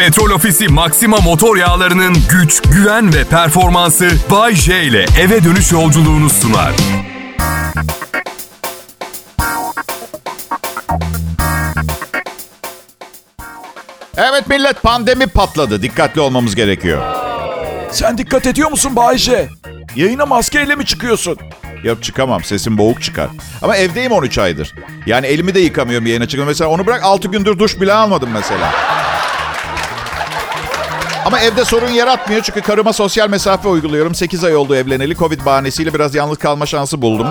Petrol Ofisi Maxima motor yağlarının güç, güven ve performansı Bay J ile eve dönüş yolculuğunu sunar. Evet millet pandemi patladı. Dikkatli olmamız gerekiyor. Sen dikkat ediyor musun Bayce? Yayına maskeyle mi çıkıyorsun? Yok çıkamam. Sesim boğuk çıkar. Ama evdeyim 13 aydır. Yani elimi de yıkamıyorum yayına çıkıyorum. Mesela onu bırak 6 gündür duş bile almadım mesela. Ama evde sorun yaratmıyor çünkü karıma sosyal mesafe uyguluyorum. 8 ay oldu evleneli. Covid bahanesiyle biraz yalnız kalma şansı buldum.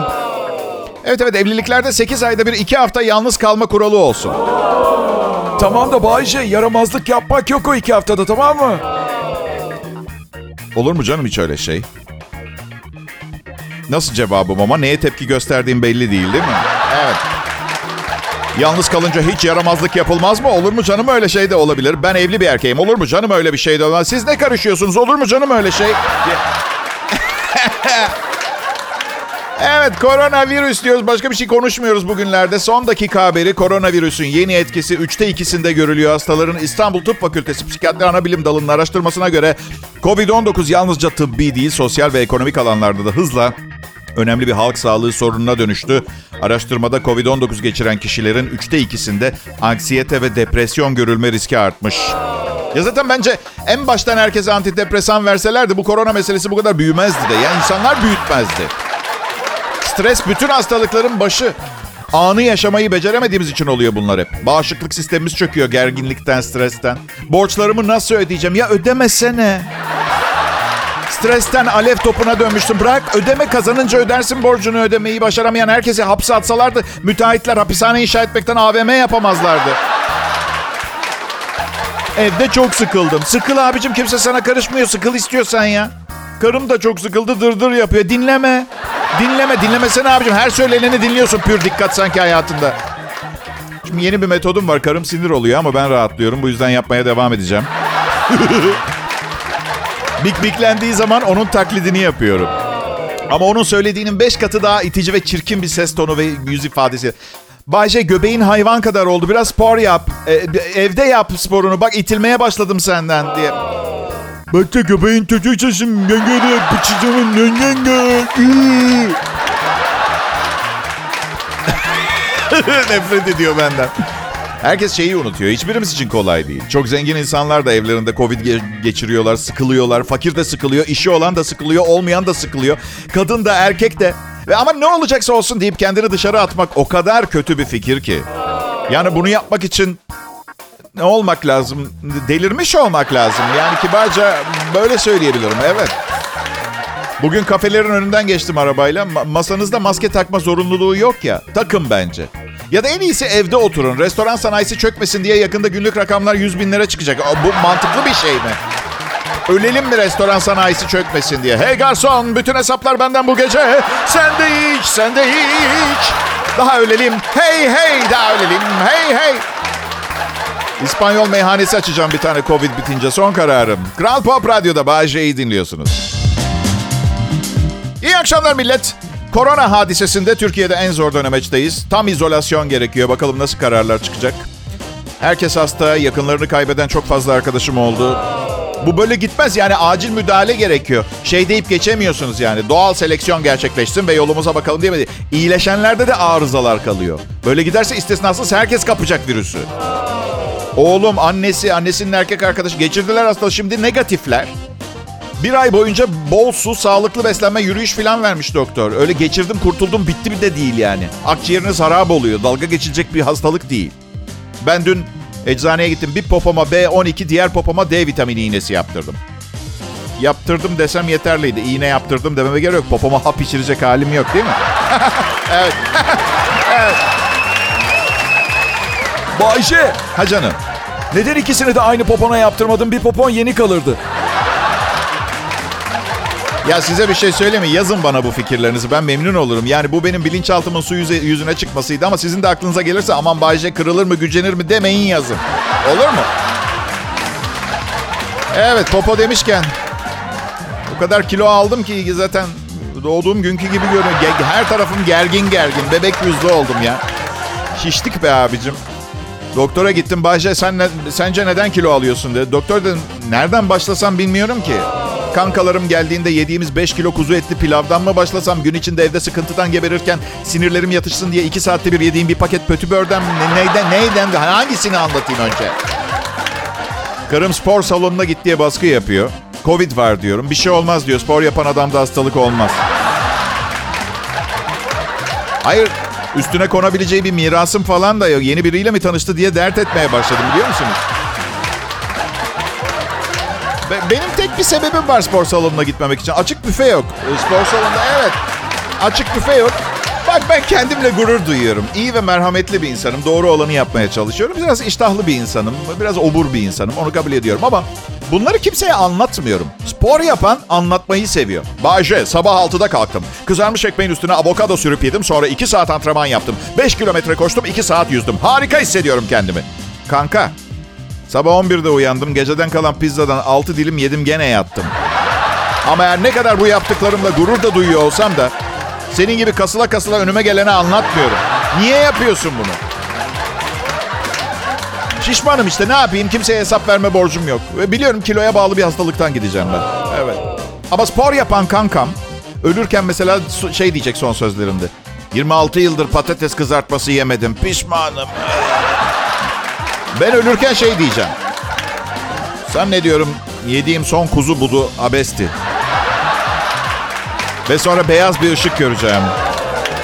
Evet evet evliliklerde 8 ayda bir 2 hafta yalnız kalma kuralı olsun. Tamam da Bayce yaramazlık yapmak yok o iki haftada tamam mı? Olur mu canım hiç öyle şey? Nasıl cevabım ama neye tepki gösterdiğim belli değil değil mi? Evet. Yalnız kalınca hiç yaramazlık yapılmaz mı? Olur mu canım öyle şey de olabilir. Ben evli bir erkeğim. Olur mu canım öyle bir şey de olmaz. Siz ne karışıyorsunuz? Olur mu canım öyle şey? Evet koronavirüs diyoruz. Başka bir şey konuşmuyoruz bugünlerde. Son dakika haberi koronavirüsün yeni etkisi 3'te 2'sinde görülüyor. Hastaların İstanbul Tıp Fakültesi Psikiyatri Anabilim Dalı'nın araştırmasına göre COVID-19 yalnızca tıbbi değil sosyal ve ekonomik alanlarda da hızla önemli bir halk sağlığı sorununa dönüştü. Araştırmada COVID-19 geçiren kişilerin 3'te 2'sinde anksiyete ve depresyon görülme riski artmış. Ya zaten bence en baştan herkese antidepresan verselerdi bu korona meselesi bu kadar büyümezdi de. Yani insanlar büyütmezdi. Stres bütün hastalıkların başı. Anı yaşamayı beceremediğimiz için oluyor bunlar hep. Bağışıklık sistemimiz çöküyor gerginlikten, stresten. Borçlarımı nasıl ödeyeceğim? Ya ödemesene. Stresten alev topuna dönmüştüm. Bırak ödeme kazanınca ödersin borcunu ödemeyi başaramayan herkesi hapse atsalardı müteahhitler hapishane inşa etmekten AVM yapamazlardı. Evde çok sıkıldım. Sıkıl abicim kimse sana karışmıyor. Sıkıl istiyorsan ya. Karım da çok sıkıldı dırdır yapıyor. Dinleme. Dinleme. Dinlemesene abicim. Her söyleneni dinliyorsun pür dikkat sanki hayatında. Şimdi yeni bir metodum var. Karım sinir oluyor ama ben rahatlıyorum. Bu yüzden yapmaya devam edeceğim. Bik biklendiği zaman onun taklidini yapıyorum. Ama onun söylediğinin beş katı daha itici ve çirkin bir ses tonu ve yüz ifadesi. Bayce göbeğin hayvan kadar oldu. Biraz spor yap. E, evde yap sporunu. Bak itilmeye başladım senden diye. Bekle göbeğin bıçacağımın yengenge. Nefret ediyor benden. Herkes şeyi unutuyor. Hiçbirimiz için kolay değil. Çok zengin insanlar da evlerinde Covid ge- geçiriyorlar, sıkılıyorlar. Fakir de sıkılıyor, işi olan da sıkılıyor, olmayan da sıkılıyor. Kadın da erkek de. Ve ama ne olacaksa olsun deyip kendini dışarı atmak o kadar kötü bir fikir ki. Yani bunu yapmak için ne olmak lazım? Delirmiş olmak lazım. Yani kibarca böyle söyleyebilirim. Evet. Bugün kafelerin önünden geçtim arabayla. Ma- masanızda maske takma zorunluluğu yok ya. Takın bence. Ya da en iyisi evde oturun. Restoran sanayisi çökmesin diye yakında günlük rakamlar 100 bin lira çıkacak. Aa, Bu mantıklı bir şey mi? Ölelim mi restoran sanayisi çökmesin diye? Hey garson bütün hesaplar benden bu gece. Sen de iç, sen de iç. Daha ölelim. Hey hey daha ölelim. Hey hey. İspanyol meyhanesi açacağım bir tane Covid bitince. Son kararım. Kral Pop Radyo'da J'yi dinliyorsunuz. Akşamlar millet. Korona hadisesinde Türkiye'de en zor dönemeçteyiz. Tam izolasyon gerekiyor. Bakalım nasıl kararlar çıkacak. Herkes hasta, yakınlarını kaybeden çok fazla arkadaşım oldu. Bu böyle gitmez yani acil müdahale gerekiyor. Şey deyip geçemiyorsunuz yani. Doğal seleksiyon gerçekleşsin ve yolumuza bakalım diye mi? İyileşenlerde de arızalar kalıyor. Böyle giderse istisnasız herkes kapacak virüsü. Oğlum, annesi, annesinin erkek arkadaşı geçirdiler hastalığı şimdi negatifler. Bir ay boyunca bol su, sağlıklı beslenme, yürüyüş falan vermiş doktor. Öyle geçirdim, kurtuldum, bitti bir de değil yani. Akciğeriniz harap oluyor. Dalga geçilecek bir hastalık değil. Ben dün eczaneye gittim. Bir popoma B12, diğer popoma D vitamini iğnesi yaptırdım. Yaptırdım desem yeterliydi. İğne yaptırdım dememe gerek yok. Popoma hap içirecek halim yok değil mi? evet. Bayce Ha canım. neden ikisini de aynı popona yaptırmadın? Bir popon yeni kalırdı. Ya size bir şey söyleyeyim mi? Yazın bana bu fikirlerinizi. Ben memnun olurum. Yani bu benim bilinçaltımın su yüze, yüzüne çıkmasıydı ama sizin de aklınıza gelirse aman Bayce kırılır mı gücenir mi demeyin yazın. Olur mu? Evet popo demişken o kadar kilo aldım ki zaten doğduğum günkü gibi görünüyor. Her tarafım gergin gergin. Bebek yüzlü oldum ya. Şiştik be abicim. Doktora gittim. Bayce sen ne, sence neden kilo alıyorsun dedi. Doktor dedim nereden başlasam bilmiyorum ki. Kankalarım geldiğinde yediğimiz 5 kilo kuzu etli pilavdan mı başlasam? Gün içinde evde sıkıntıdan geberirken sinirlerim yatışsın diye 2 saatte bir yediğim bir paket pötübörden mi? Ne, neyden, neyden? Hangisini anlatayım önce? Karım spor salonuna git diye baskı yapıyor. Covid var diyorum. Bir şey olmaz diyor. Spor yapan adamda hastalık olmaz. Hayır üstüne konabileceği bir mirasım falan da yok. Yeni biriyle mi tanıştı diye dert etmeye başladım biliyor musunuz? Be- benim tek bir sebebim var spor salonuna gitmemek için. Açık büfe yok. E, Spor salonunda evet. Açık büfe yok. Bak ben kendimle gurur duyuyorum. İyi ve merhametli bir insanım. Doğru olanı yapmaya çalışıyorum. Biraz iştahlı bir insanım. Biraz obur bir insanım. Onu kabul ediyorum ama bunları kimseye anlatmıyorum. Spor yapan anlatmayı seviyor. Bayce sabah 6'da kalktım. Kızarmış ekmeğin üstüne avokado sürüp yedim. Sonra 2 saat antrenman yaptım. 5 kilometre koştum 2 saat yüzdüm. Harika hissediyorum kendimi. Kanka Sabah 11'de uyandım. Geceden kalan pizzadan 6 dilim yedim gene yattım. Ama eğer ne kadar bu yaptıklarımla gurur da duyuyor olsam da senin gibi kasıla kasıla önüme gelene anlatmıyorum. Niye yapıyorsun bunu? Şişmanım işte ne yapayım kimseye hesap verme borcum yok. Ve biliyorum kiloya bağlı bir hastalıktan gideceğim ben. Evet. Ama spor yapan kankam ölürken mesela şey diyecek son sözlerinde. 26 yıldır patates kızartması yemedim pişmanım. Ben ölürken şey diyeceğim. Sen ne diyorum yediğim son kuzu budu abesti. Ve sonra beyaz bir ışık göreceğim.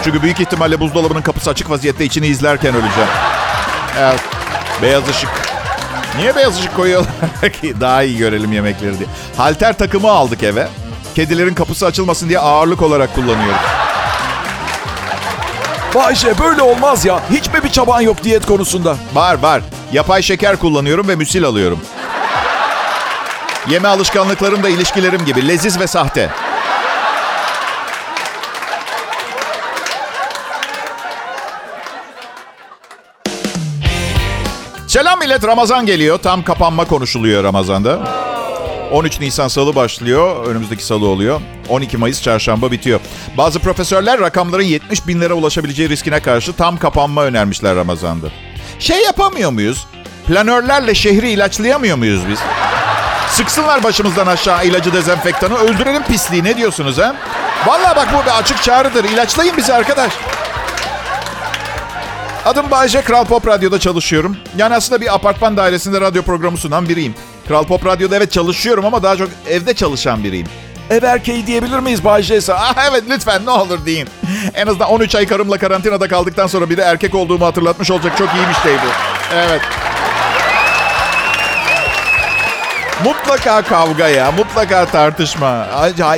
Çünkü büyük ihtimalle buzdolabının kapısı açık vaziyette içini izlerken öleceğim. Evet. Beyaz ışık. Niye beyaz ışık koyuyorlar ki? Daha iyi görelim yemekleri diye. Halter takımı aldık eve. Kedilerin kapısı açılmasın diye ağırlık olarak kullanıyoruz. Bayşe böyle olmaz ya. Hiç mi bir çaban yok diyet konusunda? Var var. Yapay şeker kullanıyorum ve müsil alıyorum. Yeme alışkanlıklarım da ilişkilerim gibi. Leziz ve sahte. Selam millet. Ramazan geliyor. Tam kapanma konuşuluyor Ramazan'da. 13 Nisan salı başlıyor. Önümüzdeki salı oluyor. 12 Mayıs çarşamba bitiyor. Bazı profesörler rakamların 70 bin lira ulaşabileceği riskine karşı tam kapanma önermişler Ramazan'da. Şey yapamıyor muyuz? Planörlerle şehri ilaçlayamıyor muyuz biz? Sıksınlar başımızdan aşağı ilacı dezenfektanı. Öldürelim pisliği. Ne diyorsunuz ha? Vallahi bak bu bir açık çağrıdır. İlaçlayın bizi arkadaş. Adım Bayece, Kral Pop Radyo'da çalışıyorum. Yani aslında bir apartman dairesinde radyo programı sunan biriyim. Kral Pop Radyo'da evet çalışıyorum ama daha çok evde çalışan biriyim. Ev erkeği diyebilir miyiz Bayşe? Ah evet lütfen ne olur deyin. En azından 13 ay karımla karantinada kaldıktan sonra bir de erkek olduğumu hatırlatmış olacak çok iyi bir şey bu. Evet. Mutlaka kavga ya, mutlaka tartışma.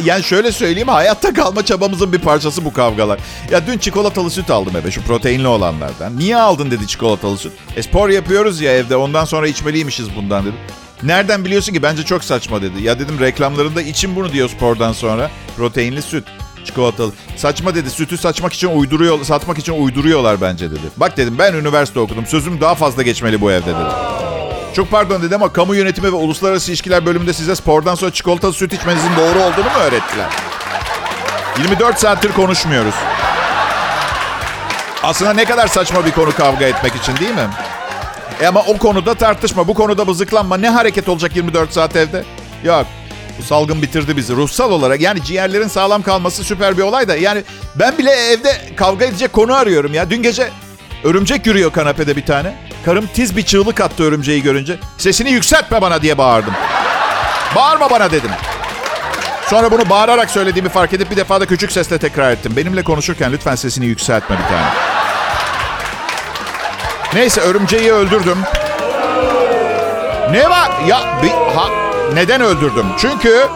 Yani şöyle söyleyeyim, hayatta kalma çabamızın bir parçası bu kavgalar. Ya dün çikolatalı süt aldım eve, şu proteinli olanlardan. Niye aldın dedi çikolatalı süt. E spor yapıyoruz ya evde, ondan sonra içmeliymişiz bundan dedim. Nereden biliyorsun ki? Bence çok saçma dedi. Ya dedim reklamlarında için bunu diyor spordan sonra. Proteinli süt, çikolatalı. Saçma dedi. Sütü saçmak için uyduruyor, satmak için uyduruyorlar bence dedi. Bak dedim ben üniversite okudum. Sözüm daha fazla geçmeli bu evde dedi. Çok pardon dedi ama kamu yönetimi ve uluslararası ilişkiler bölümünde size spordan sonra çikolatalı süt içmenizin doğru olduğunu mu öğrettiler? 24 saattir konuşmuyoruz. Aslında ne kadar saçma bir konu kavga etmek için değil mi? E ama o konuda tartışma, bu konuda bızıklanma. Ne hareket olacak 24 saat evde? Yok. Bu salgın bitirdi bizi. Ruhsal olarak yani ciğerlerin sağlam kalması süper bir olay da. Yani ben bile evde kavga edecek konu arıyorum ya. Dün gece örümcek yürüyor kanepede bir tane. Karım tiz bir çığlık attı örümceği görünce. Sesini yükseltme bana diye bağırdım. Bağırma bana dedim. Sonra bunu bağırarak söylediğimi fark edip bir defa da küçük sesle tekrar ettim. Benimle konuşurken lütfen sesini yükseltme bir tane. Neyse örümceği öldürdüm. Ne var? Ya bir, ha, neden öldürdüm? Çünkü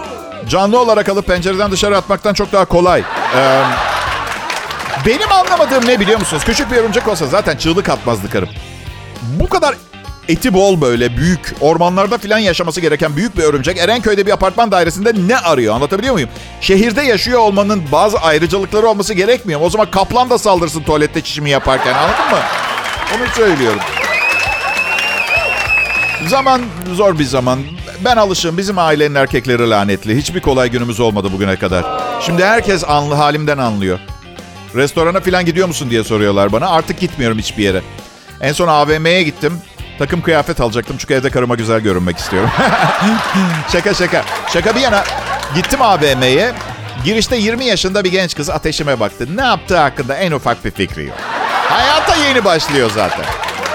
canlı olarak alıp pencereden dışarı atmaktan çok daha kolay. Ee, benim anlamadığım ne biliyor musunuz? Küçük bir örümcek olsa zaten çığlık atmazdı karım. Bu kadar eti bol böyle büyük ormanlarda filan yaşaması gereken büyük bir örümcek Erenköy'de bir apartman dairesinde ne arıyor anlatabiliyor muyum? Şehirde yaşıyor olmanın bazı ayrıcalıkları olması gerekmiyor? O zaman kaplan da saldırsın tuvalette çişimi yaparken anladın mı? Onu söylüyorum. Zaman zor bir zaman. Ben alışım. Bizim ailenin erkekleri lanetli. Hiçbir kolay günümüz olmadı bugüne kadar. Şimdi herkes anlı halimden anlıyor. Restorana falan gidiyor musun diye soruyorlar bana. Artık gitmiyorum hiçbir yere. En son AVM'ye gittim. Takım kıyafet alacaktım çünkü evde karıma güzel görünmek istiyorum. şaka şaka. Şaka bir yana gittim AVM'ye. Girişte 20 yaşında bir genç kız ateşime baktı. Ne yaptığı hakkında en ufak bir fikri yok. Hayata yeni başlıyor zaten.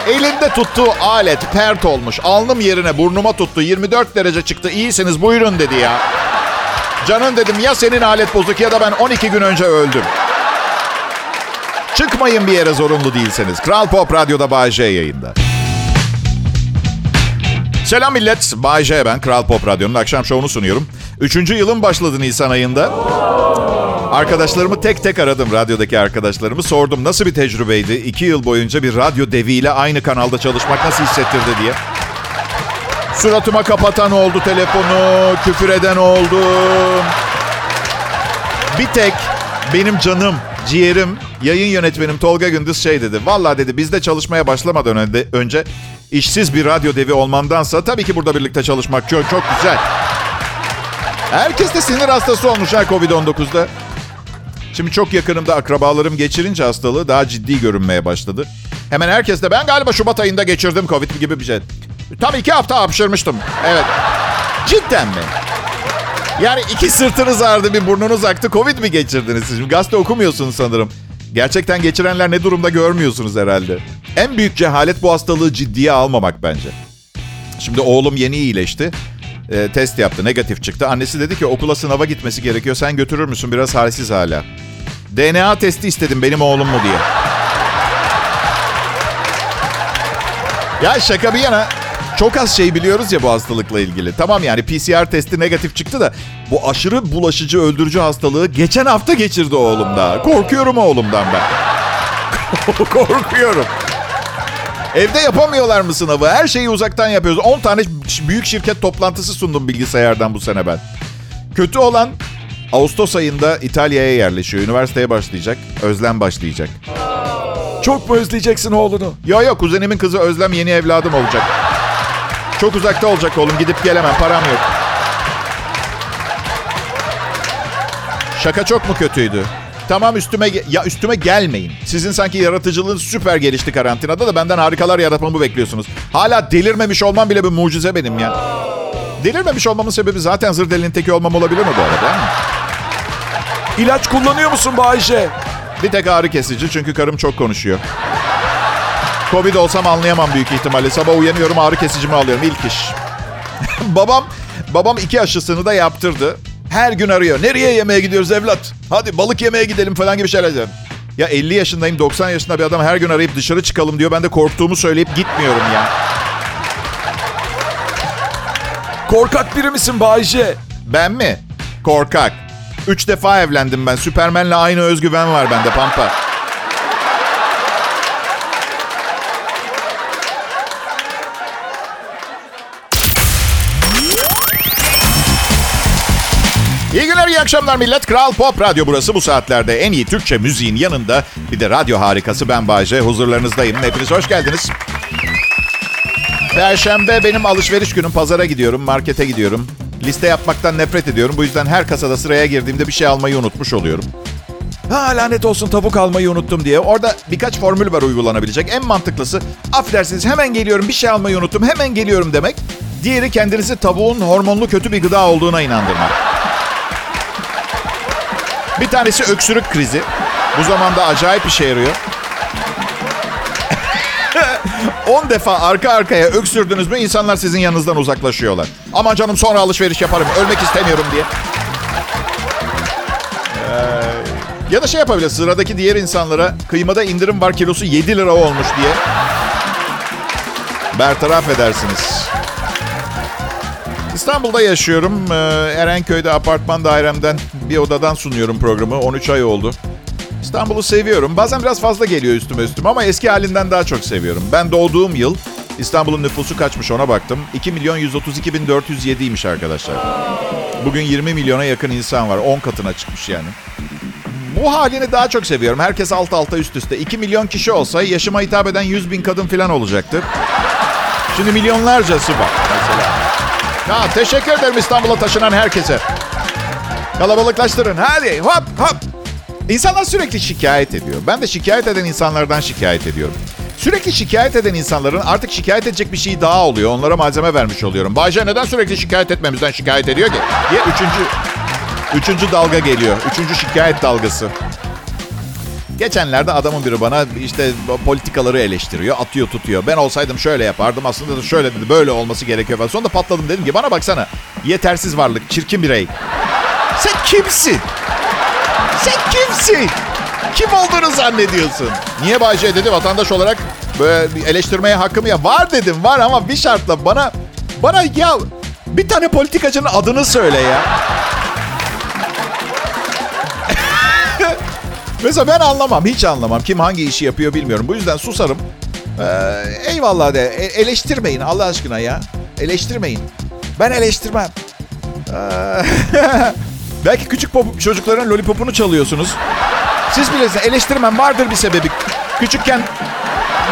Elinde tuttuğu alet pert olmuş. Alnım yerine burnuma tuttu. 24 derece çıktı. İyisiniz buyurun dedi ya. Canım dedim ya senin alet bozuk ya da ben 12 gün önce öldüm. Çıkmayın bir yere zorunlu değilseniz. Kral Pop Radyo'da Bay yayında. Selam millet. Bay ben. Kral Pop Radyo'nun akşam şovunu sunuyorum. Üçüncü yılın başladı Nisan ayında. Arkadaşlarımı tek tek aradım. Radyodaki arkadaşlarımı sordum. Nasıl bir tecrübeydi? İki yıl boyunca bir radyo deviyle aynı kanalda çalışmak nasıl hissettirdi diye. Suratıma kapatan oldu telefonu, küfür eden oldu. Bir tek benim canım, ciğerim, yayın yönetmenim Tolga Gündüz şey dedi. Valla dedi bizde çalışmaya başlamadan önce, işsiz bir radyo devi olmandansa tabii ki burada birlikte çalışmak çok çok güzel. Herkes de sinir hastası olmuş ha Covid-19'da. Şimdi çok yakınımda akrabalarım geçirince hastalığı daha ciddi görünmeye başladı. Hemen herkes de ben galiba Şubat ayında geçirdim Covid gibi bir şey. Tam iki hafta hapşırmıştım. Evet. Cidden mi? Yani iki sırtınız ağrıdı, bir burnunuz aktı. Covid mi geçirdiniz siz? Şimdi gazete okumuyorsunuz sanırım. Gerçekten geçirenler ne durumda görmüyorsunuz herhalde. En büyük cehalet bu hastalığı ciddiye almamak bence. Şimdi oğlum yeni iyileşti. Ee, test yaptı, negatif çıktı. Annesi dedi ki okula sınava gitmesi gerekiyor. Sen götürür müsün? Biraz halsiz hala. DNA testi istedim benim oğlum mu diye. Ya şaka bir yana çok az şey biliyoruz ya bu hastalıkla ilgili. Tamam yani PCR testi negatif çıktı da bu aşırı bulaşıcı öldürücü hastalığı geçen hafta geçirdi oğlum da. Korkuyorum oğlumdan ben. Korkuyorum. Evde yapamıyorlar mı sınavı? Her şeyi uzaktan yapıyoruz. 10 tane büyük şirket toplantısı sundum bilgisayardan bu sene ben. Kötü olan Ağustos ayında İtalya'ya yerleşiyor. Üniversiteye başlayacak. Özlem başlayacak. Çok mu özleyeceksin oğlunu? Yo yo kuzenimin kızı Özlem yeni evladım olacak. Çok uzakta olacak oğlum gidip gelemem param yok. Şaka çok mu kötüydü? Tamam üstüme ya üstüme gelmeyin. Sizin sanki yaratıcılığınız süper gelişti karantinada da benden harikalar yaratmamı bekliyorsunuz. Hala delirmemiş olmam bile bir mucize benim ya. Delirmemiş olmamın sebebi zaten zır delinin teki olmam olabilir mi bu arada? İlaç kullanıyor musun Bayce? Bir tek ağrı kesici çünkü karım çok konuşuyor. Covid olsam anlayamam büyük ihtimalle. Sabah uyanıyorum ağrı kesicimi alıyorum ilk iş. babam babam iki aşısını da yaptırdı. Her gün arıyor. Nereye yemeğe gidiyoruz evlat? Hadi balık yemeye gidelim falan gibi şeyler diyor. Ya 50 yaşındayım 90 yaşında bir adam her gün arayıp dışarı çıkalım diyor. Ben de korktuğumu söyleyip gitmiyorum ya. Korkak biri misin Bayce? Ben mi? Korkak. Üç defa evlendim ben. Süpermenle aynı özgüven var bende Pampa. Günler, iyi akşamlar millet. Kral Pop Radyo burası. Bu saatlerde en iyi Türkçe müziğin yanında bir de radyo harikası ben Bayce. Huzurlarınızdayım. Hepiniz hoş geldiniz. Perşembe benim alışveriş günüm. Pazara gidiyorum, markete gidiyorum. Liste yapmaktan nefret ediyorum. Bu yüzden her kasada sıraya girdiğimde bir şey almayı unutmuş oluyorum. Ha lanet olsun tavuk almayı unuttum diye. Orada birkaç formül var uygulanabilecek. En mantıklısı affedersiniz hemen geliyorum bir şey almayı unuttum hemen geliyorum demek. Diğeri kendinizi tavuğun hormonlu kötü bir gıda olduğuna inandırmak. Bir tanesi öksürük krizi. Bu zamanda acayip işe yarıyor. 10 defa arka arkaya öksürdünüz mü insanlar sizin yanınızdan uzaklaşıyorlar. Aman canım sonra alışveriş yaparım ölmek istemiyorum diye. Ee, ya da şey yapabilir sıradaki diğer insanlara kıymada indirim var kilosu 7 lira olmuş diye. Bertaraf edersiniz. İstanbul'da yaşıyorum. Ee, Erenköy'de apartman dairemden bir odadan sunuyorum programı. 13 ay oldu. İstanbul'u seviyorum. Bazen biraz fazla geliyor üstüme üstüme ama eski halinden daha çok seviyorum. Ben doğduğum yıl İstanbul'un nüfusu kaçmış ona baktım. 2 milyon 132 bin 407'ymiş arkadaşlar. Bugün 20 milyona yakın insan var. 10 katına çıkmış yani. Bu halini daha çok seviyorum. Herkes alt alta üst üste. 2 milyon kişi olsa yaşıma hitap eden 100 bin kadın falan olacaktı. Şimdi milyonlarcası var. Ya teşekkür ederim İstanbul'a taşınan herkese. Kalabalıklaştırın. Hadi hop hop. İnsanlar sürekli şikayet ediyor. Ben de şikayet eden insanlardan şikayet ediyorum. Sürekli şikayet eden insanların artık şikayet edecek bir şey daha oluyor. Onlara malzeme vermiş oluyorum. Bayce neden sürekli şikayet etmemizden şikayet ediyor ki? Diye üçüncü, üçüncü dalga geliyor. Üçüncü şikayet dalgası. Geçenlerde adamın biri bana işte politikaları eleştiriyor, atıyor tutuyor. Ben olsaydım şöyle yapardım, aslında da şöyle dedi, böyle olması gerekiyor falan. Sonunda patladım dedim ki bana baksana. Yetersiz varlık, çirkin birey. Sen kimsin? Sen kimsin? Kim olduğunu zannediyorsun? Niye Bayce dedi vatandaş olarak böyle eleştirmeye hakkım ya. Var dedim var ama bir şartla bana bana ya bir tane politikacının adını söyle ya. Mesela ben anlamam, hiç anlamam. Kim hangi işi yapıyor bilmiyorum. Bu yüzden susarım. Ee, eyvallah de. E- eleştirmeyin Allah aşkına ya. Eleştirmeyin. Ben eleştirmem. Ee, belki küçük pop- çocukların lollipopunu çalıyorsunuz. Siz bilirsiniz. Eleştirmem vardır bir sebebi. Küçükken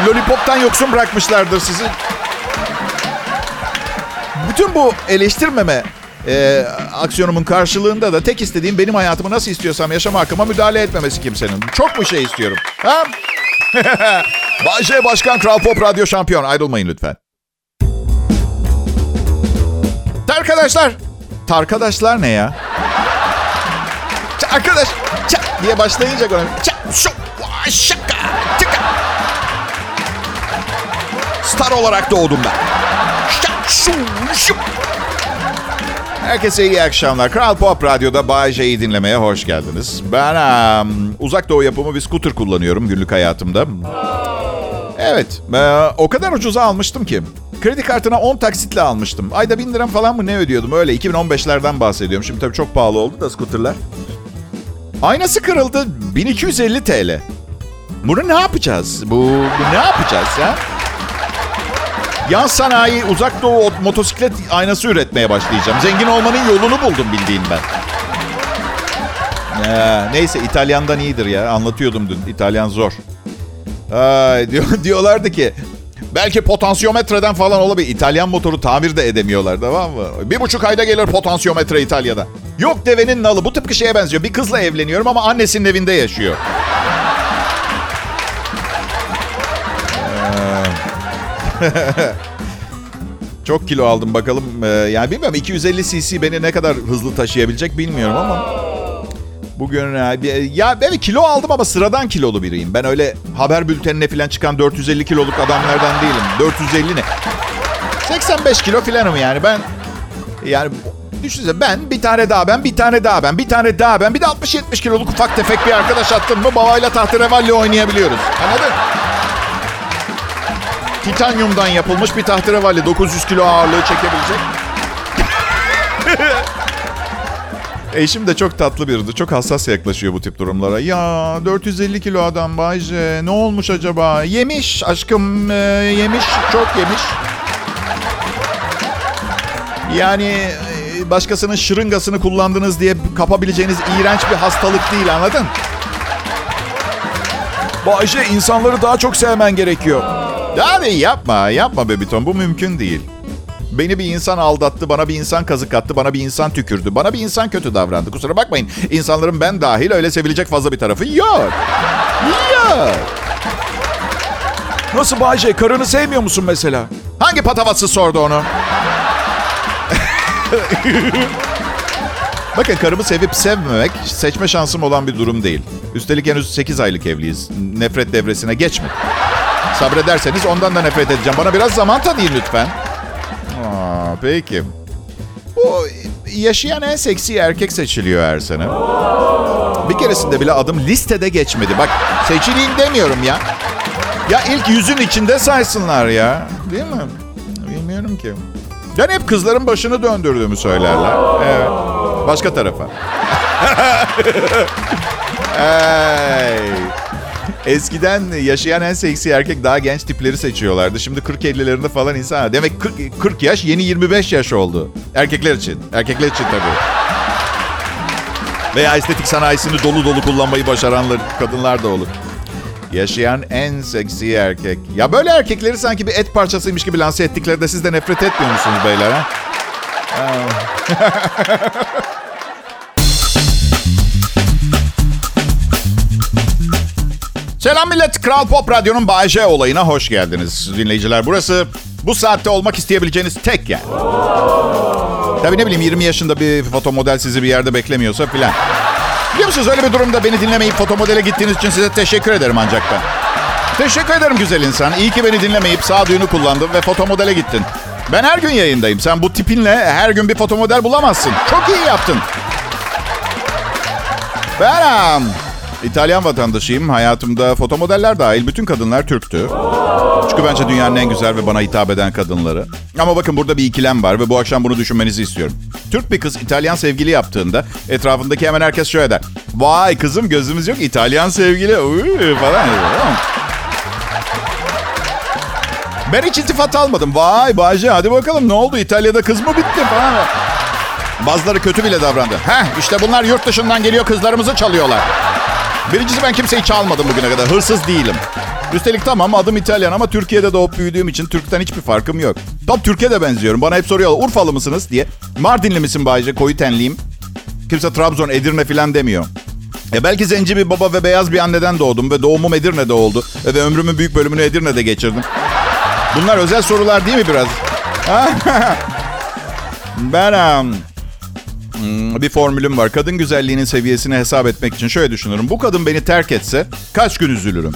lollipoptan yoksun bırakmışlardır sizi. Bütün bu eleştirmeme e, aksiyonumun karşılığında da tek istediğim benim hayatımı nasıl istiyorsam yaşama hakkıma müdahale etmemesi kimsenin. Çok mu şey istiyorum? Ha? Bayce Başkan Kral Pop Radyo Şampiyon. Ayrılmayın lütfen. Arkadaşlar. Arkadaşlar ne ya? Arkadaş ça diye başlayınca böyle ça şu şaka tıka. Star olarak doğdum ben. Şak, şu, şu. Herkese iyi akşamlar. Kral Pop Radyo'da Bay J'yi dinlemeye hoş geldiniz. Ben um, uzak doğu yapımı bir scooter kullanıyorum günlük hayatımda. Evet, e, o kadar ucuza almıştım ki. Kredi kartına 10 taksitle almıştım. Ayda 1000 liram falan mı ne ödüyordum? Öyle 2015'lerden bahsediyorum. Şimdi tabii çok pahalı oldu da scooterlar. Aynası kırıldı. 1250 TL. Bunu ne yapacağız? Bu, bu ne yapacağız ya? Yan sanayi uzak doğu motosiklet aynası üretmeye başlayacağım. Zengin olmanın yolunu buldum bildiğin ben. Ee, neyse İtalyan'dan iyidir ya. Anlatıyordum dün. İtalyan zor. Ay, diyor, diyorlardı ki belki potansiyometreden falan olabilir. İtalyan motoru tamir de edemiyorlar tamam mı? Bir buçuk ayda gelir potansiyometre İtalya'da. Yok devenin nalı. Bu tıpkı şeye benziyor. Bir kızla evleniyorum ama annesinin evinde yaşıyor. Çok kilo aldım bakalım. Ee, yani bilmiyorum 250 cc beni ne kadar hızlı taşıyabilecek bilmiyorum ama. Bugün ya, ya evet kilo aldım ama sıradan kilolu biriyim. Ben öyle haber bültenine falan çıkan 450 kiloluk adamlardan değilim. 450 ne? 85 kilo falanım yani ben. Yani düşünsene ben bir tane daha ben bir tane daha ben bir tane daha ben bir de 60-70 kiloluk ufak tefek bir arkadaş attım mı babayla tahterevalli oynayabiliyoruz. Anladın? Titanyumdan yapılmış bir tahterevalli 900 kilo ağırlığı çekebilecek. Eşim de çok tatlı biridir. Çok hassas yaklaşıyor bu tip durumlara. Ya 450 kilo adam Bayce ne olmuş acaba? Yemiş aşkım e, yemiş çok yemiş. Yani e, başkasının şırıngasını kullandınız diye kapabileceğiniz iğrenç bir hastalık değil anladın? Bayce insanları daha çok sevmen gerekiyor. Yani yapma yapma bebiton bu mümkün değil. Beni bir insan aldattı, bana bir insan kazık attı, bana bir insan tükürdü, bana bir insan kötü davrandı. Kusura bakmayın. İnsanların ben dahil öyle sevilecek fazla bir tarafı yok. Yok. Nasıl Bayce? Karını sevmiyor musun mesela? Hangi patavatsız sordu onu? Bakın karımı sevip sevmemek seçme şansım olan bir durum değil. Üstelik henüz 8 aylık evliyiz. Nefret devresine geçme. Sabrederseniz ondan da nefret edeceğim. Bana biraz zaman tanıyın lütfen. Aa, peki. Bu yaşayan en seksi erkek seçiliyor her sene. Bir keresinde bile adım listede geçmedi. Bak seçileyim demiyorum ya. Ya ilk yüzün içinde saysınlar ya. Değil mi? Bilmiyorum ki. Ben hep kızların başını döndürdüğümü söylerler. Evet. Başka tarafa. hey. Eskiden yaşayan en seksi erkek daha genç tipleri seçiyorlardı. Şimdi 40-50'lerinde falan insan. Demek 40, 40 yaş yeni 25 yaş oldu. Erkekler için. Erkekler için tabii. Veya estetik sanayisini dolu dolu kullanmayı başaranlar, kadınlar da olur. Yaşayan en seksi erkek. Ya böyle erkekleri sanki bir et parçasıymış gibi lanse ettiklerinde siz de nefret etmiyor musunuz beyler ha? Selam millet. Kral Pop Radyo'nun Bay J olayına hoş geldiniz dinleyiciler. Burası bu saatte olmak isteyebileceğiniz tek yer. Tabii ne bileyim 20 yaşında bir foto model sizi bir yerde beklemiyorsa filan. Biliyor musunuz öyle bir durumda beni dinlemeyip foto modele gittiğiniz için size teşekkür ederim ancak ben. Teşekkür ederim güzel insan. İyi ki beni dinlemeyip sağduyunu kullandın ve foto modele gittin. Ben her gün yayındayım. Sen bu tipinle her gün bir foto model bulamazsın. Çok iyi yaptın. Ben İtalyan vatandaşıyım. Hayatımda foto modeller dahil bütün kadınlar Türktü. Çünkü bence dünyanın en güzel ve bana hitap eden kadınları. Ama bakın burada bir ikilem var ve bu akşam bunu düşünmenizi istiyorum. Türk bir kız İtalyan sevgili yaptığında etrafındaki hemen herkes şöyle der. Vay kızım gözümüz yok İtalyan sevgili Uy, falan. Ben hiç iltifat almadım. Vay Bayce hadi bakalım ne oldu İtalya'da kız mı bitti falan. Bazıları kötü bile davrandı. Heh işte bunlar yurt dışından geliyor kızlarımızı çalıyorlar. Birincisi ben kimseyi çalmadım bugüne kadar. Hırsız değilim. Üstelik tamam adım İtalyan ama Türkiye'de doğup büyüdüğüm için Türk'ten hiçbir farkım yok. Tam Türkiye'de de benziyorum. Bana hep soruyorlar Urfalı mısınız diye. Mardinli misin Bayce? Koyu tenliyim. Kimse Trabzon, Edirne falan demiyor. E belki zenci bir baba ve beyaz bir anneden doğdum ve doğumum Edirne'de oldu. Ve ömrümün büyük bölümünü Edirne'de geçirdim. Bunlar özel sorular değil mi biraz? ben um, bir formülüm var. Kadın güzelliğinin seviyesini hesap etmek için şöyle düşünürüm. Bu kadın beni terk etse kaç gün üzülürüm?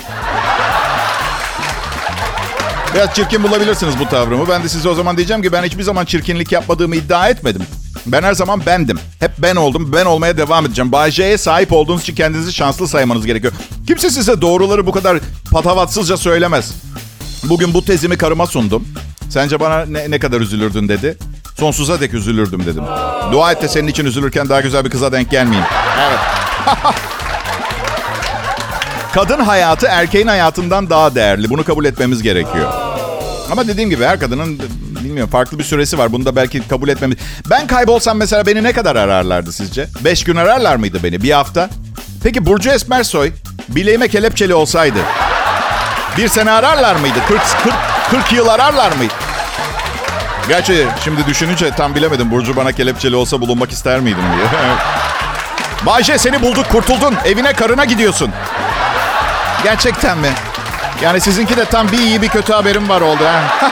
Biraz çirkin bulabilirsiniz bu tavrımı. Ben de size o zaman diyeceğim ki ben hiçbir zaman çirkinlik yapmadığımı iddia etmedim. Ben her zaman bendim. Hep ben oldum. Ben olmaya devam edeceğim. Bay sahip olduğunuz için kendinizi şanslı saymanız gerekiyor. Kimse size doğruları bu kadar patavatsızca söylemez. Bugün bu tezimi karıma sundum. Sence bana ne, ne kadar üzülürdün dedi. Sonsuza dek üzülürdüm dedim. Dua et de senin için üzülürken daha güzel bir kıza denk gelmeyeyim. Evet. Kadın hayatı erkeğin hayatından daha değerli. Bunu kabul etmemiz gerekiyor. Ama dediğim gibi her kadının bilmiyorum farklı bir süresi var. Bunu da belki kabul etmemiz. Ben kaybolsam mesela beni ne kadar ararlardı sizce? Beş gün ararlar mıydı beni? Bir hafta? Peki Burcu Esmersoy bileğime kelepçeli olsaydı bir sene ararlar mıydı? 40, 40, 40 yıl ararlar mıydı? Gerçi şimdi düşününce tam bilemedim. Burcu bana kelepçeli olsa bulunmak ister miydim diye. Bayşe seni bulduk kurtuldun. Evine karına gidiyorsun. Gerçekten mi? Yani sizinki de tam bir iyi bir kötü haberim var oldu ha.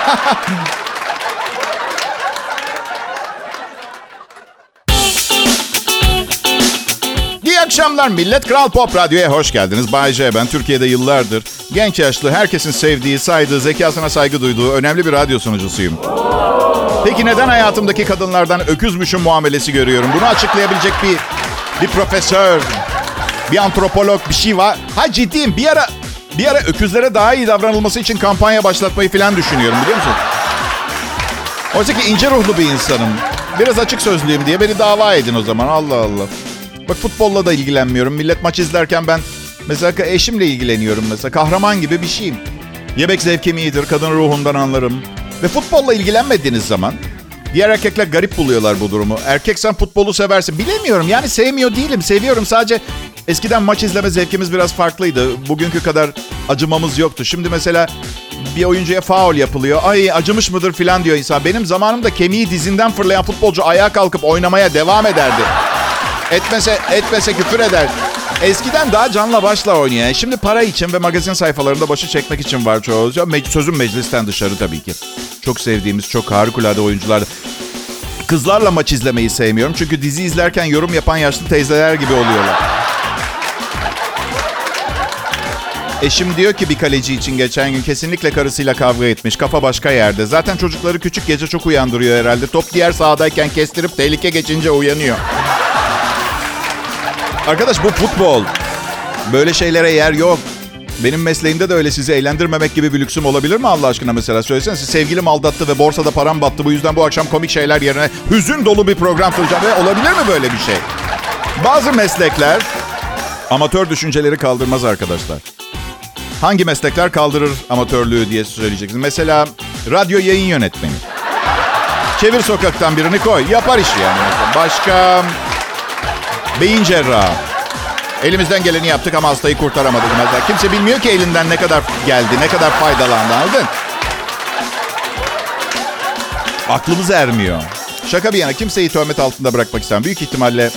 İyi akşamlar millet. Kral Pop Radyo'ya hoş geldiniz. Bay J ben. Türkiye'de yıllardır genç yaşlı, herkesin sevdiği, saydığı, zekasına saygı duyduğu önemli bir radyo sunucusuyum. Peki neden hayatımdaki kadınlardan öküzmüşüm muamelesi görüyorum? Bunu açıklayabilecek bir bir profesör, bir antropolog bir şey var. Ha ciddiyim bir ara bir ara öküzlere daha iyi davranılması için kampanya başlatmayı falan düşünüyorum biliyor musun? Oysa ki ince ruhlu bir insanım. Biraz açık sözlüyüm diye beni dava edin o zaman Allah Allah. Bak futbolla da ilgilenmiyorum. Millet maç izlerken ben mesela eşimle ilgileniyorum mesela. Kahraman gibi bir şeyim. Yemek zevkim iyidir. Kadın ruhundan anlarım. Ve futbolla ilgilenmediğiniz zaman diğer erkekler garip buluyorlar bu durumu. Erkek sen futbolu seversin. Bilemiyorum yani sevmiyor değilim. Seviyorum sadece eskiden maç izleme zevkimiz biraz farklıydı. Bugünkü kadar acımamız yoktu. Şimdi mesela bir oyuncuya faul yapılıyor. Ay acımış mıdır filan diyor insan. Benim zamanımda kemiği dizinden fırlayan futbolcu ayağa kalkıp oynamaya devam ederdi. Etmese etmese küfür eder. Eskiden daha canla başla oynayan. Şimdi para için ve magazin sayfalarında başı çekmek için var çoğu. Sözüm meclisten dışarı tabii ki. Çok sevdiğimiz, çok harikulade oyuncular. Kızlarla maç izlemeyi sevmiyorum. Çünkü dizi izlerken yorum yapan yaşlı teyzeler gibi oluyorlar. Eşim diyor ki bir kaleci için geçen gün kesinlikle karısıyla kavga etmiş. Kafa başka yerde. Zaten çocukları küçük gece çok uyandırıyor herhalde. Top diğer sahadayken kestirip tehlike geçince uyanıyor. Arkadaş bu futbol. Böyle şeylere yer yok. Benim mesleğimde de öyle sizi eğlendirmemek gibi bir lüksüm olabilir mi Allah aşkına mesela? Söylesene sevgilim aldattı ve borsada param battı. Bu yüzden bu akşam komik şeyler yerine hüzün dolu bir program sunacağım. Ve olabilir mi böyle bir şey? Bazı meslekler amatör düşünceleri kaldırmaz arkadaşlar. Hangi meslekler kaldırır amatörlüğü diye söyleyeceksiniz. Mesela radyo yayın yönetmeni. Çevir sokaktan birini koy. Yapar işi yani. Başka beyin cerrahı. Elimizden geleni yaptık ama hastayı kurtaramadık mesela. Kimse bilmiyor ki elinden ne kadar geldi, ne kadar faydalandı anladın? Aklımız ermiyor. Şaka bir yana kimseyi töhmet altında bırakmak istemem. Büyük ihtimalle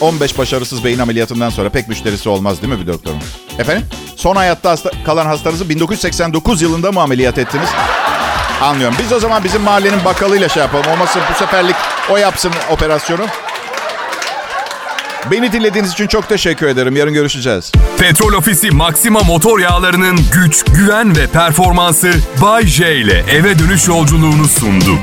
15 başarısız beyin ameliyatından sonra pek müşterisi olmaz değil mi bir doktorun? Efendim? Son hayatta hasta, kalan hastanızı 1989 yılında mı ameliyat ettiniz? Anlıyorum. Biz o zaman bizim mahallenin bakkalıyla şey yapalım. Olmasın bu seferlik o yapsın operasyonu. Beni dinlediğiniz için çok teşekkür ederim. Yarın görüşeceğiz. Petrol Ofisi Maxima motor yağlarının güç, güven ve performansı Bay J ile eve dönüş yolculuğunu sundu.